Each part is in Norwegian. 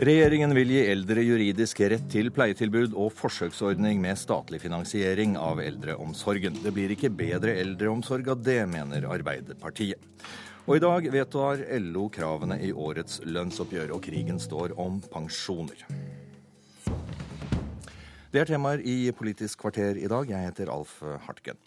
Regjeringen vil gi eldre juridisk rett til pleietilbud og forsøksordning med statlig finansiering av eldreomsorgen. Det blir ikke bedre eldreomsorg av det, mener Arbeiderpartiet. Og i dag vedtar LO kravene i årets lønnsoppgjør, og krigen står om pensjoner. Det er temaer i Politisk kvarter i dag. Jeg heter Alf Hartgen.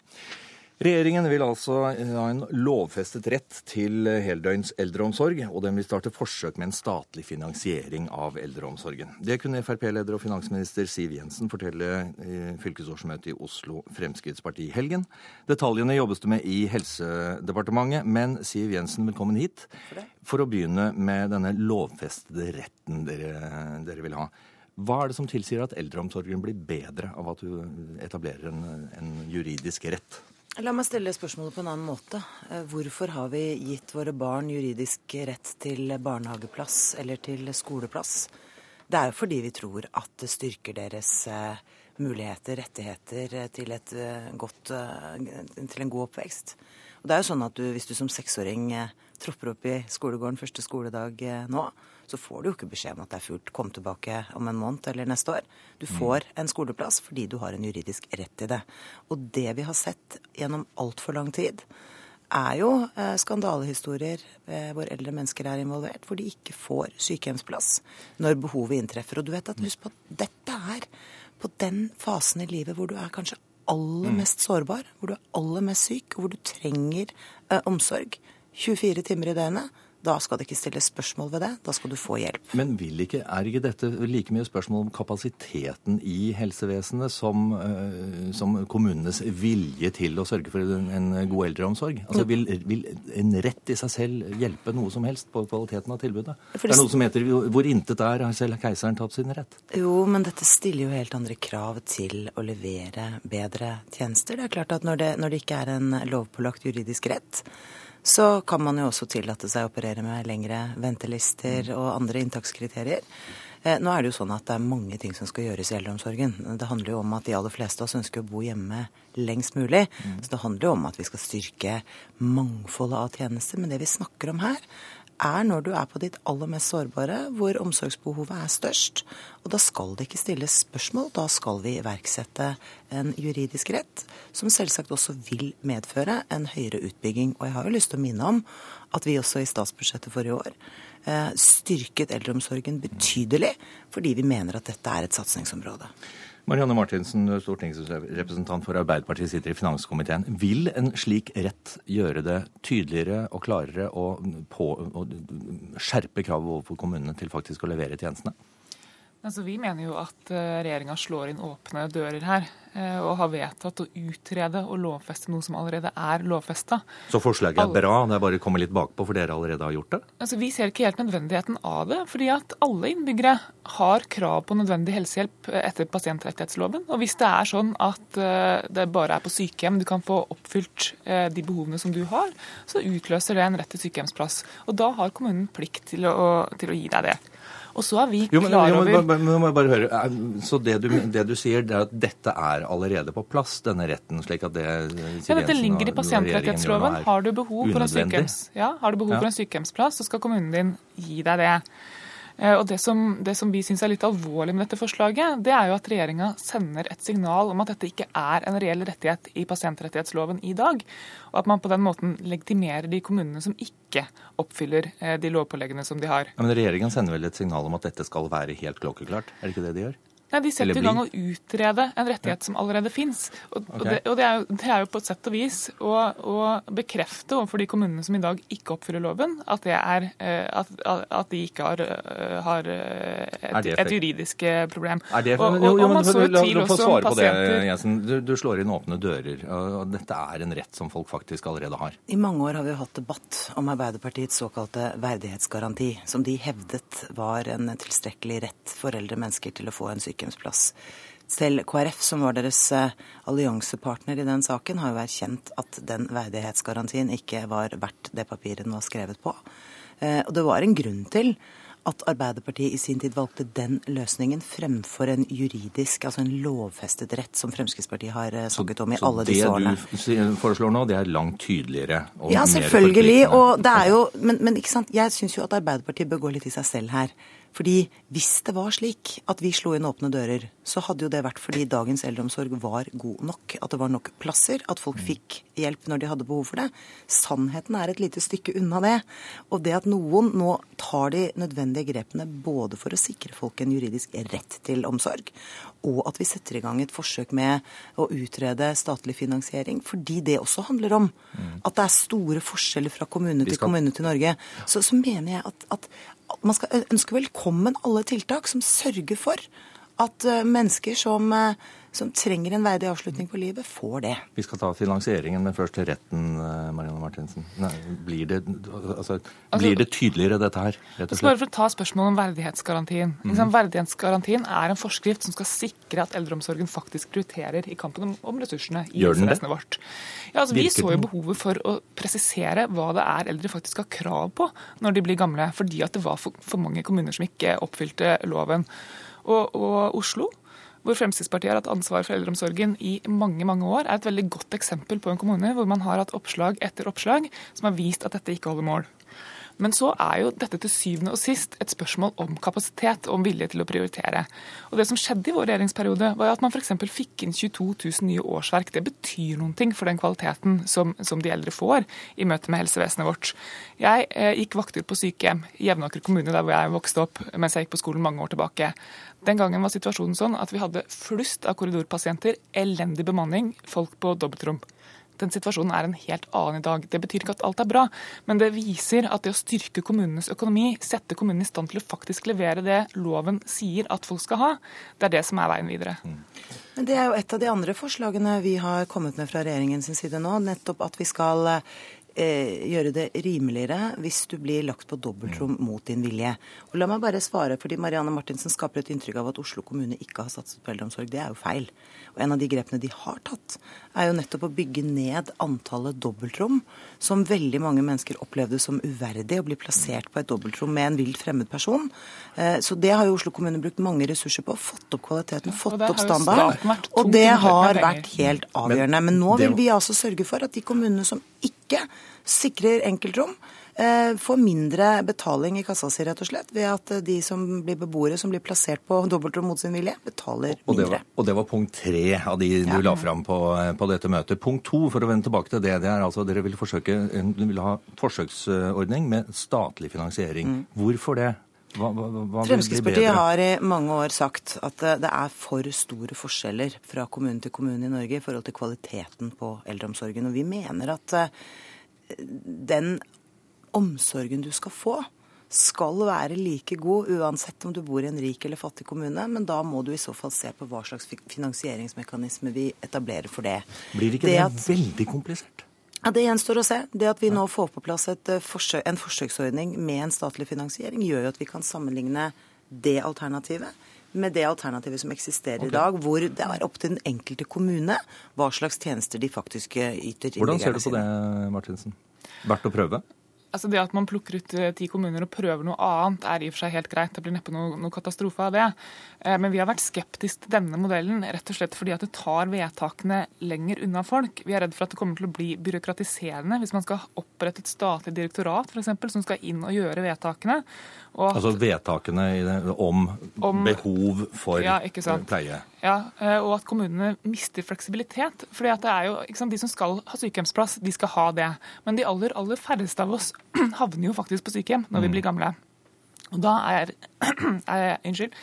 Regjeringen vil altså ha en lovfestet rett til heldøgns eldreomsorg, og den vil starte forsøk med en statlig finansiering av eldreomsorgen. Det kunne Frp-leder og finansminister Siv Jensen fortelle i fylkesårsmøtet i Oslo Fremskrittsparti i helgen. Detaljene jobbes det med i Helsedepartementet, men Siv Jensen, velkommen hit. For å begynne med denne lovfestede retten dere, dere vil ha. Hva er det som tilsier at eldreomsorgen blir bedre av at du etablerer en, en juridisk rett? La meg stille spørsmålet på en annen måte. Eh, hvorfor har vi gitt våre barn juridisk rett til barnehageplass eller til skoleplass? Det er jo fordi vi tror at det styrker deres eh, muligheter, rettigheter eh, til, godt, til en god oppvekst. Og det er jo sånn at du, Hvis du som seksåring tropper opp i skolegården første skoledag nå, så får du jo ikke beskjed om at det er fullt. Kom tilbake om en måned eller neste år. Du får en skoleplass fordi du har en juridisk rett til det. Og det vi har sett gjennom altfor lang tid, er jo eh, skandalehistorier eh, hvor eldre mennesker er involvert, hvor de ikke får sykehjemsplass når behovet inntreffer. Og du vet at husk på at dette er på den fasen i livet hvor du er kanskje aller mm. mest sårbar, hvor du er aller mest syk, og hvor du trenger eh, omsorg 24 timer i døgnet. Da skal det ikke stilles spørsmål ved det, da skal du få hjelp. Men vil ikke, er ikke dette like mye spørsmål om kapasiteten i helsevesenet som, uh, som kommunenes vilje til å sørge for en, en god eldreomsorg? Altså, vil, vil, en rett i seg selv hjelpe noe som helst på kvaliteten av tilbudet? Det er noe som heter 'hvor intet er, har selv keiseren tatt sin rett'. Jo, men dette stiller jo helt andre krav til å levere bedre tjenester. Det er klart at når det, når det ikke er en lovpålagt juridisk rett, så kan man jo også tillate seg å operere med lengre ventelister og andre inntakskriterier. Eh, nå er det jo sånn at det er mange ting som skal gjøres i eldreomsorgen. Det handler jo om at de aller fleste av oss ønsker å bo hjemme lengst mulig. Mm. Så det handler jo om at vi skal styrke mangfoldet av tjenester. Men det vi snakker om her, er når du er på ditt aller mest sårbare, hvor omsorgsbehovet er størst. Og da skal det ikke stilles spørsmål, da skal vi iverksette en juridisk rett, som selvsagt også vil medføre en høyere utbygging. Og jeg har jo lyst til å minne om at vi også i statsbudsjettet for i år eh, styrket eldreomsorgen betydelig, fordi vi mener at dette er et satsingsområde. Marianne Martinsen, stortingsrepresentant for Arbeiderpartiet, sitter i finanskomiteen. Vil en slik rett gjøre det tydeligere og klarere å skjerpe kravet overfor kommunene til faktisk å levere tjenestene? Altså, vi mener jo at eh, regjeringa slår inn åpne dører her. Eh, og har vedtatt å utrede og lovfeste noe som allerede er lovfesta. Så forslaget er bra, det er bare å komme litt bakpå for dere allerede har gjort det? Altså, Vi ser ikke helt nødvendigheten av det. fordi at alle innbyggere har krav på nødvendig helsehjelp etter pasientrettighetsloven. Og hvis det er sånn at eh, det bare er på sykehjem du kan få oppfylt de behovene som du har, så utløser det en rett til sykehjemsplass. Og da har kommunen plikt til å, til å gi deg det. Og så er vi jo, men, klar over jo, men, men, må jeg bare høre, Så det du, det du, sier, det er at dette er allerede på plass, denne retten? slik at det Ja, dette ligger i pasientrettighetsloven. Har du behov, for en, sykehjems, ja, har du behov ja. for en sykehjemsplass, så skal kommunen din gi deg det. Eh, og Det som, det som vi syns er litt alvorlig med dette forslaget, det er jo at regjeringa sender et signal om at dette ikke er en reell rettighet i pasientrettighetsloven i dag. Og at man på den måten legitimerer de kommunene som ikke oppfyller eh, de lovpåleggene som de har. Ja, men Regjeringa sender vel et signal om at dette skal være helt klokkeklart? Er det ikke det de gjør? Nei, De setter i gang å utrede en rettighet som allerede fins. Og, okay. og, det, og det, er jo, det, er jo, på et sett og vis å, å, bekrefte overfor de kommunene som i dag ikke oppfyller loven, at, det er, eh, at, at de ikke har, eh, har eh, et, et, juridisk problem. Er det, og, og, jo, man så tvil også svare på det, Jensen. Du, du, slår inn åpne dører. og Dette er en rett som folk faktisk allerede har. I mange år har vi hatt debatt om Arbeiderpartiets såkalte verdighetsgaranti, som de hevdet var en tilstrekkelig rett for eldre mennesker til å få en sykehjem sykehjemsplass. Selv KrF, som var deres eh, alliansepartner i den saken, har jo erkjent at den verdighetsgarantien ikke var verdt det papiret den var skrevet på. Eh, og det var en grunn til at Arbeiderpartiet i sin tid valgte den løsningen fremfor en juridisk, altså en lovfestet rett, som Fremskrittspartiet har eh, snakket om i så alle disse årene. Så det du foreslår nå, det er langt tydeligere og ja, selvfølgelig. Og det er jo, men, men ikke sant, jeg syns jo at Arbeiderpartiet bør gå litt i seg selv her. Fordi hvis det var slik at vi slo inn åpne dører, så hadde jo det vært fordi dagens eldreomsorg var god nok. At det var nok plasser, at folk fikk hjelp når de hadde behov for det. Sannheten er et lite stykke unna det. Og det at noen nå tar de nødvendige grepene både for å sikre folk en juridisk rett til omsorg, og at vi setter i gang et forsøk med å utrede statlig finansiering, fordi det også handler om at det er store forskjeller fra kommune til kommune til Norge, så, så mener jeg at, at man skal ønske velkommen alle tiltak som sørger for at mennesker som, som, trenger en verdig avslutning på livet, får det. Vi skal ta finansieringen, men først til retten, uh, Marianne Martinsen. Nei, blir, det, altså, altså, blir, det, tydeligere, dette her? rett og slett? Bare for å ta spørsmålet om verdighetsgarantien. Mm -hmm. Verdighetsgarantien er en forskrift som skal sikre at eldreomsorgen faktisk prioriterer i kampen om, om ressursene i helsevesenet vårt. Ja, altså, vi så jo behovet for å presisere hva det er eldre faktisk har krav på når de blir gamle, fordi at det var for, for mange kommuner som ikke oppfylte loven og, og Oslo, hvor Fremskrittspartiet har hatt ansvar for eldreomsorgen i mange mange år, er et veldig godt eksempel på en kommune hvor man har hatt oppslag etter oppslag som har vist at dette ikke holder mål. Men så er jo dette til syvende og sist et spørsmål om kapasitet og om vilje til å prioritere. Og Det som skjedde i vår regjeringsperiode, var at man f.eks. fikk inn 22 000 nye årsverk. Det betyr noen ting for den kvaliteten som, som de eldre får i møte med helsevesenet vårt. Jeg eh, gikk vakter på sykehjem i Jevnaker kommune, der hvor jeg vokste opp mens jeg gikk på skolen mange år tilbake. Den gangen var situasjonen sånn at vi hadde flust av korridorpasienter, elendig bemanning, folk på dobbeltrom den situasjonen er en helt annen i dag. Det betyr ikke at alt er bra, men det viser at det å styrke kommunenes økonomi, sette kommunene i stand til å faktisk levere det loven sier at folk skal ha, det er det som er veien videre. Mm. Men Det er jo et av de andre forslagene vi har kommet med fra regjeringens side nå. Nettopp at vi skal eh, gjøre det rimeligere hvis du blir lagt på dobbeltrom mm. mot din vilje. Og La meg bare svare, fordi Marianne Martinsen skaper et inntrykk av at Oslo kommune ikke har satset på eldreomsorg. Det er jo feil. Og En av de grepene de har tatt, er jo nettopp å bygge ned antallet dobbeltrom, som veldig mange mennesker opplevde som uverdig å bli plassert på et dobbeltrom med en vilt fremmed person. Eh, så det har jo Oslo kommune brukt mange ressurser på. Fått opp kvaliteten, fått opp standarden. Og det har vært helt avgjørende. Men nå vil vi altså sørge for at de kommunene som ikke sikrer enkeltrom, Eh, får mindre betaling i kassa si, rett og slett, ved at eh, de som blir beboere som blir plassert på dobbeltrom mot sin vilje, betaler mindre. Og det var, og det var punkt tre av de du ja. la fram på, eh, på, dette møtet. Punkt to, for å vende tilbake til det, det er altså dere vil, forsøke, vil ha forsøksordning med statlig finansiering. Mm. Hvorfor det? Hva, hva, hva Fremskrittspartiet har i mange år sagt at det er for store forskjeller fra kommune til kommune i Norge i forhold til kvaliteten på eldreomsorgen. Og vi mener at den omsorgen du skal få, skal være like god uansett om du bor i en rik eller fattig kommune, men da må du i så fall se på hva slags finansieringsmekanisme vi etablerer for det. Blir ikke det, det at, veldig komplisert? Ja, Det gjenstår å se. Det at vi nå får på plass eh, forsøk, en forsøksordning med en statlig finansiering, gjør jo at vi kan sammenligne det alternativet med det alternativet som eksisterer okay. i dag, hvor det er opp til den enkelte kommune hva slags tjenester de faktisk eh, yter. Hvordan ser du på det, Martinsen? Verdt å prøve? Altså Det at man plukker ut eh, ti kommuner og prøver noe annet, er i og for seg helt greit. Det blir neppe noe, noe katastrofe av det. Eh, men vi har vært skeptiske til denne modellen rett og slett fordi at det tar vedtakene lenger unna folk. Vi er redd for at det kommer til å bli byråkratiserende hvis man skal opprette et statlig direktorat for eksempel, som skal inn og gjøre vedtakene. Og altså vedtakene om, om behov for ja, pleie? Ja, eh, og at kommunene mister fleksibilitet. fordi at det er jo, sant, De som skal ha sykehjemsplass, de skal ha det. Men de aller aller færreste av oss havner jo faktisk på sykehjem når vi mm. blir gamle. Og da er, er unnskyld,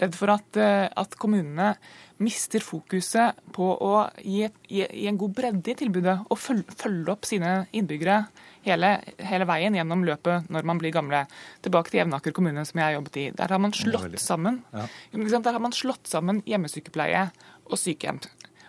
redd for at, eh, at, kommunene mister fokuset på å gi, gi, gi en god bredde i tilbudet og følge, følge opp sine innbyggere hele, hele, veien gjennom løpet når man blir gamle. Tilbake til Jevnaker kommune, som jeg har jobbet i. Der har man slått sammen, ja. der har man slått sammen hjemmesykepleie og sykehjem.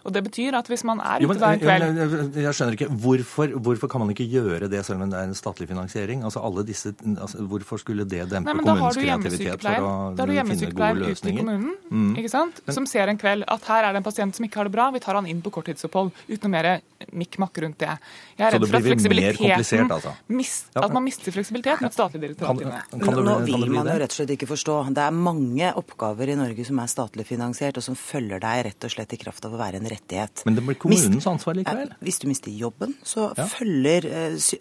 Og Det betyr at hvis man er ute hver kveld jeg, jeg, skjønner ikke, hvorfor, hvorfor, kan man ikke gjøre det selv om det er en statlig finansiering? Altså alle disse, altså, Hvorfor skulle det dempe Nei, kommunens kreativitet for å da har du hjemmesykepleier ute i kommunen mm. ikke sant? som ser en kveld at her er det en pasient som ikke har det bra, vi tar han inn på korttidsopphold. Uten noe mer mikk-makk rundt det. Jeg er redd for at fleksibiliteten altså. mist, At man mister fleksibilitet med et statlig direktorat. Nå vil man jo rett og slett ikke forstå. Det er mange oppgaver i Norge som er statlig finansiert, og som følger deg rett og slett i kraft av å være en rettighet. Men det blir kommunens ansvar likevel? Hvis du mister jobben, så ja. følger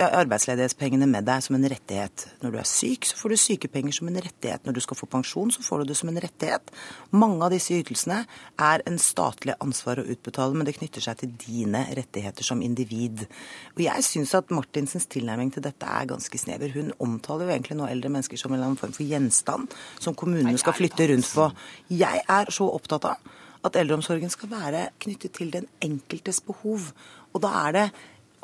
arbeidsledighetspengene med deg som en rettighet. Når du er syk, så får du sykepenger som en rettighet. Når du skal få pensjon, så får du det som en rettighet. Mange av disse ytelsene er en statlig ansvar å utbetale, men det knytter seg til dine rettigheter som individ. Og jeg syns at Martinsens tilnærming til dette er ganske snever. Hun omtaler jo egentlig nå eldre mennesker som en eller annen form for gjenstand som kommunene skal flytte rundt på. Jeg er så opptatt av at eldreomsorgen skal være knyttet til den enkeltes behov. Og da er det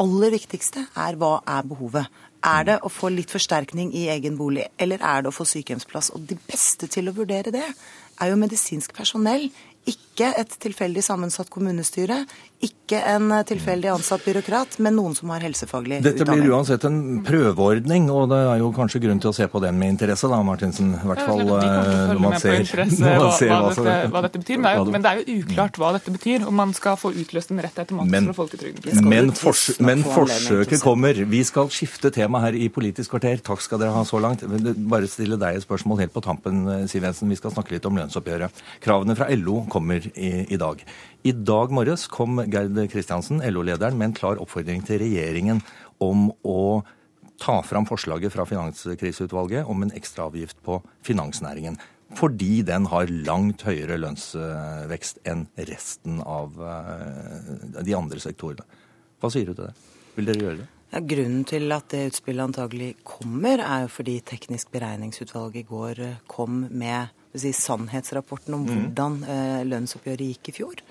aller viktigste er hva er behovet. Er det å få litt forsterkning i egen bolig, eller er det å få sykehjemsplass? Og de beste til å vurdere det er jo medisinsk personell ikke et tilfeldig sammensatt kommunestyre, ikke en tilfeldig ansatt byråkrat, men noen som har helsefaglig Dette utdanning. Dette blir uansett en prøveordning, og det er jo kanskje grunn til å se på den med interesse, da, Martinsen. I hvert fall når man ser, når man ser hva, hva, dette, hva, dette, betyr. Men det, jo, men det, er jo uklart hva dette betyr, om man skal få utløst en rett automatisk men, fra folketrygden. Men, fors men forsøket kommer. Vi skal skifte tema her i Politisk kvarter. Takk skal dere ha så langt. Bare stille deg et spørsmål helt på tampen, Siv Jensen. Vi skal snakke litt om lønnsoppgjøret. Kravene fra LO kommer i, i dag. I dag morges kom Gerd Kristiansen, LO-lederen, med en klar oppfordring til regjeringen om å ta fram forslaget fra Finanskriseutvalget om en ekstraavgift på finansnæringen. Fordi den har langt høyere lønnsvekst enn resten av eh, de andre sektorene. Hva sier du til det? Vil dere gjøre det? Ja, grunnen til at det utspillet antagelig kommer, er jo fordi Teknisk beregningsutvalg i går eh, kom med si, sannhetsrapporten om mm. hvordan eh, lønnsoppgjøret gikk i fjor.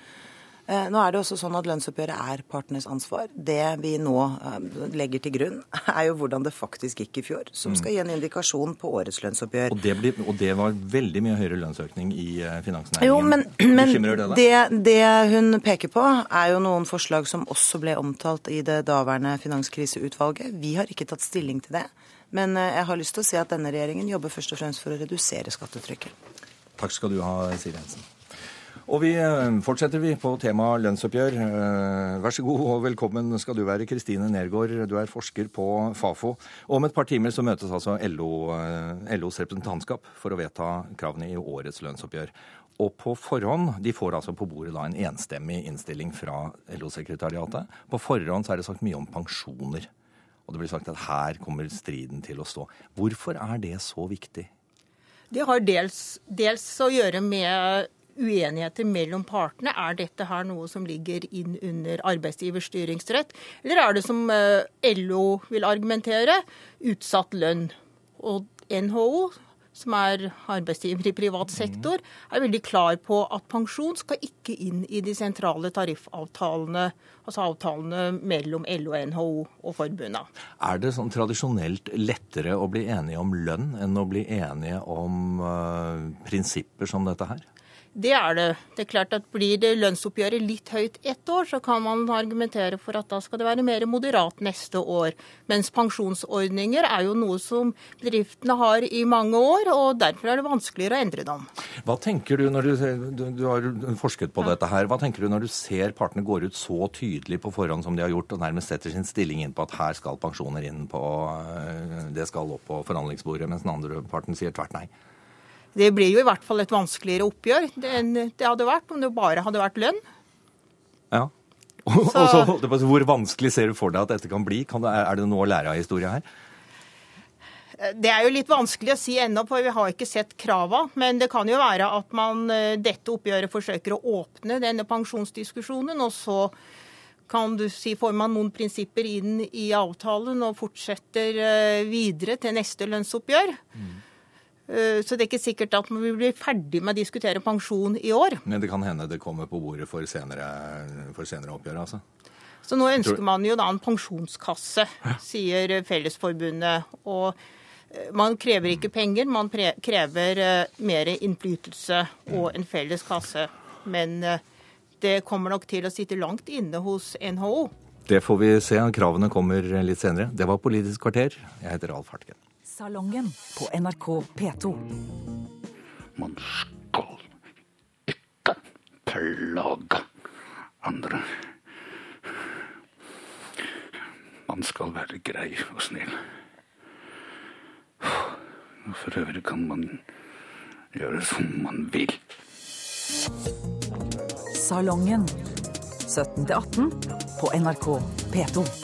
Eh, nå er det også sånn at Lønnsoppgjøret er partenes ansvar. Det vi nå eh, legger til grunn, er jo hvordan det faktisk gikk i fjor. Som skal gi en indikasjon på årets lønnsoppgjør. Og det, ble, og det var veldig mye høyere lønnsøkning i finansnæringen. Jo, men, men det, det, det, hun peker på, er jo noen forslag som også ble omtalt i det daværende finanskriseutvalget. Vi har ikke tatt stilling til det. Men jeg har lyst til å si at denne regjeringen jobber først og fremst for å redusere skattetrykket. Takk skal du ha, Siv Jensen. Og vi eh, fortsetter vi på temaet lønnsoppgjør. Eh, vær så god og velkommen skal du være, Kristine Nergård. Du er forsker på Fafo. Og om et par timer så møtes altså LO, eh, LOs representantskap for å vedta kravene i årets lønnsoppgjør. Og på forhånd, De får altså på bordet da en enstemmig innstilling fra LO-sekretariatet. På forhånd så er det sagt mye om pensjoner. Og det blir sagt at her kommer striden til å stå. Hvorfor er det så viktig? Det har dels, dels å gjøre med uenigheter mellom partene. Er dette her noe som ligger inn under arbeidsgivers styringsrett, eller er det som eh, LO vil argumentere, utsatt lønn? Og NHO som er arbeidsgiver i privat sektor, er veldig klar på at pensjon skal ikke inn i de sentrale tariffavtalene, altså avtalene mellom LO, NHO og forbundene. Er det sånn tradisjonelt lettere å bli enige om lønn enn å bli enige om uh, prinsipper som dette her? Det er det. Det er klart at Blir det lønnsoppgjøret litt høyt ett år, så kan man argumentere for at da skal det være mer moderat neste år. Mens pensjonsordninger er jo noe som bedriftene har i mange år, og derfor er det vanskeligere å endre dem. Hva tenker du når du, du, du har forsket på ja. dette her, hva tenker du når du ser partene går ut så tydelig på forhånd som de har gjort, og nærmest setter sin stilling inn på at her skal pensjoner inn på eh, Det skal opp på forhandlingsbordet, mens den andre parten sier tvert nei? Det blir jo i hvert fall et vanskeligere oppgjør enn det hadde vært om det bare hadde vært lønn. Ja. Og så, Hvor vanskelig ser du for deg at dette kan bli? Kan det, er det noe å lære av historia her? Det er jo litt vanskelig å si ennå, for vi har ikke sett krava. Men det kan jo være at man eh, dette oppgjøret forsøker å åpne denne pensjonsdiskusjonen, og så kan du si, får man noen prinsipper inn i avtalen og fortsetter eh, videre til neste lønnsoppgjør. Mm. Eh, så det er ikke sikkert at vi blir ferdig med å diskutere pensjon i år. Men det kan hende det kommer på bordet for senere, for senere oppgjør, altså? Så nå ønsker man jo da en pensjonskasse, sier Fellesforbundet. Og eh, man krever ikke penger, man krever eh, mer innflytelse og en felles kasse. Men det kommer nok til å sitte langt inne hos NHO. Det får vi se. Kravene kommer litt senere. Det var Politisk kvarter. Jeg heter Alf Hartgen. Salongen på NRK P2. Man skal ikke plage andre. Man skal være grei og snill. Og For øvrig kan man gjøre som man vil. Salongen 17 18 på NRK P2.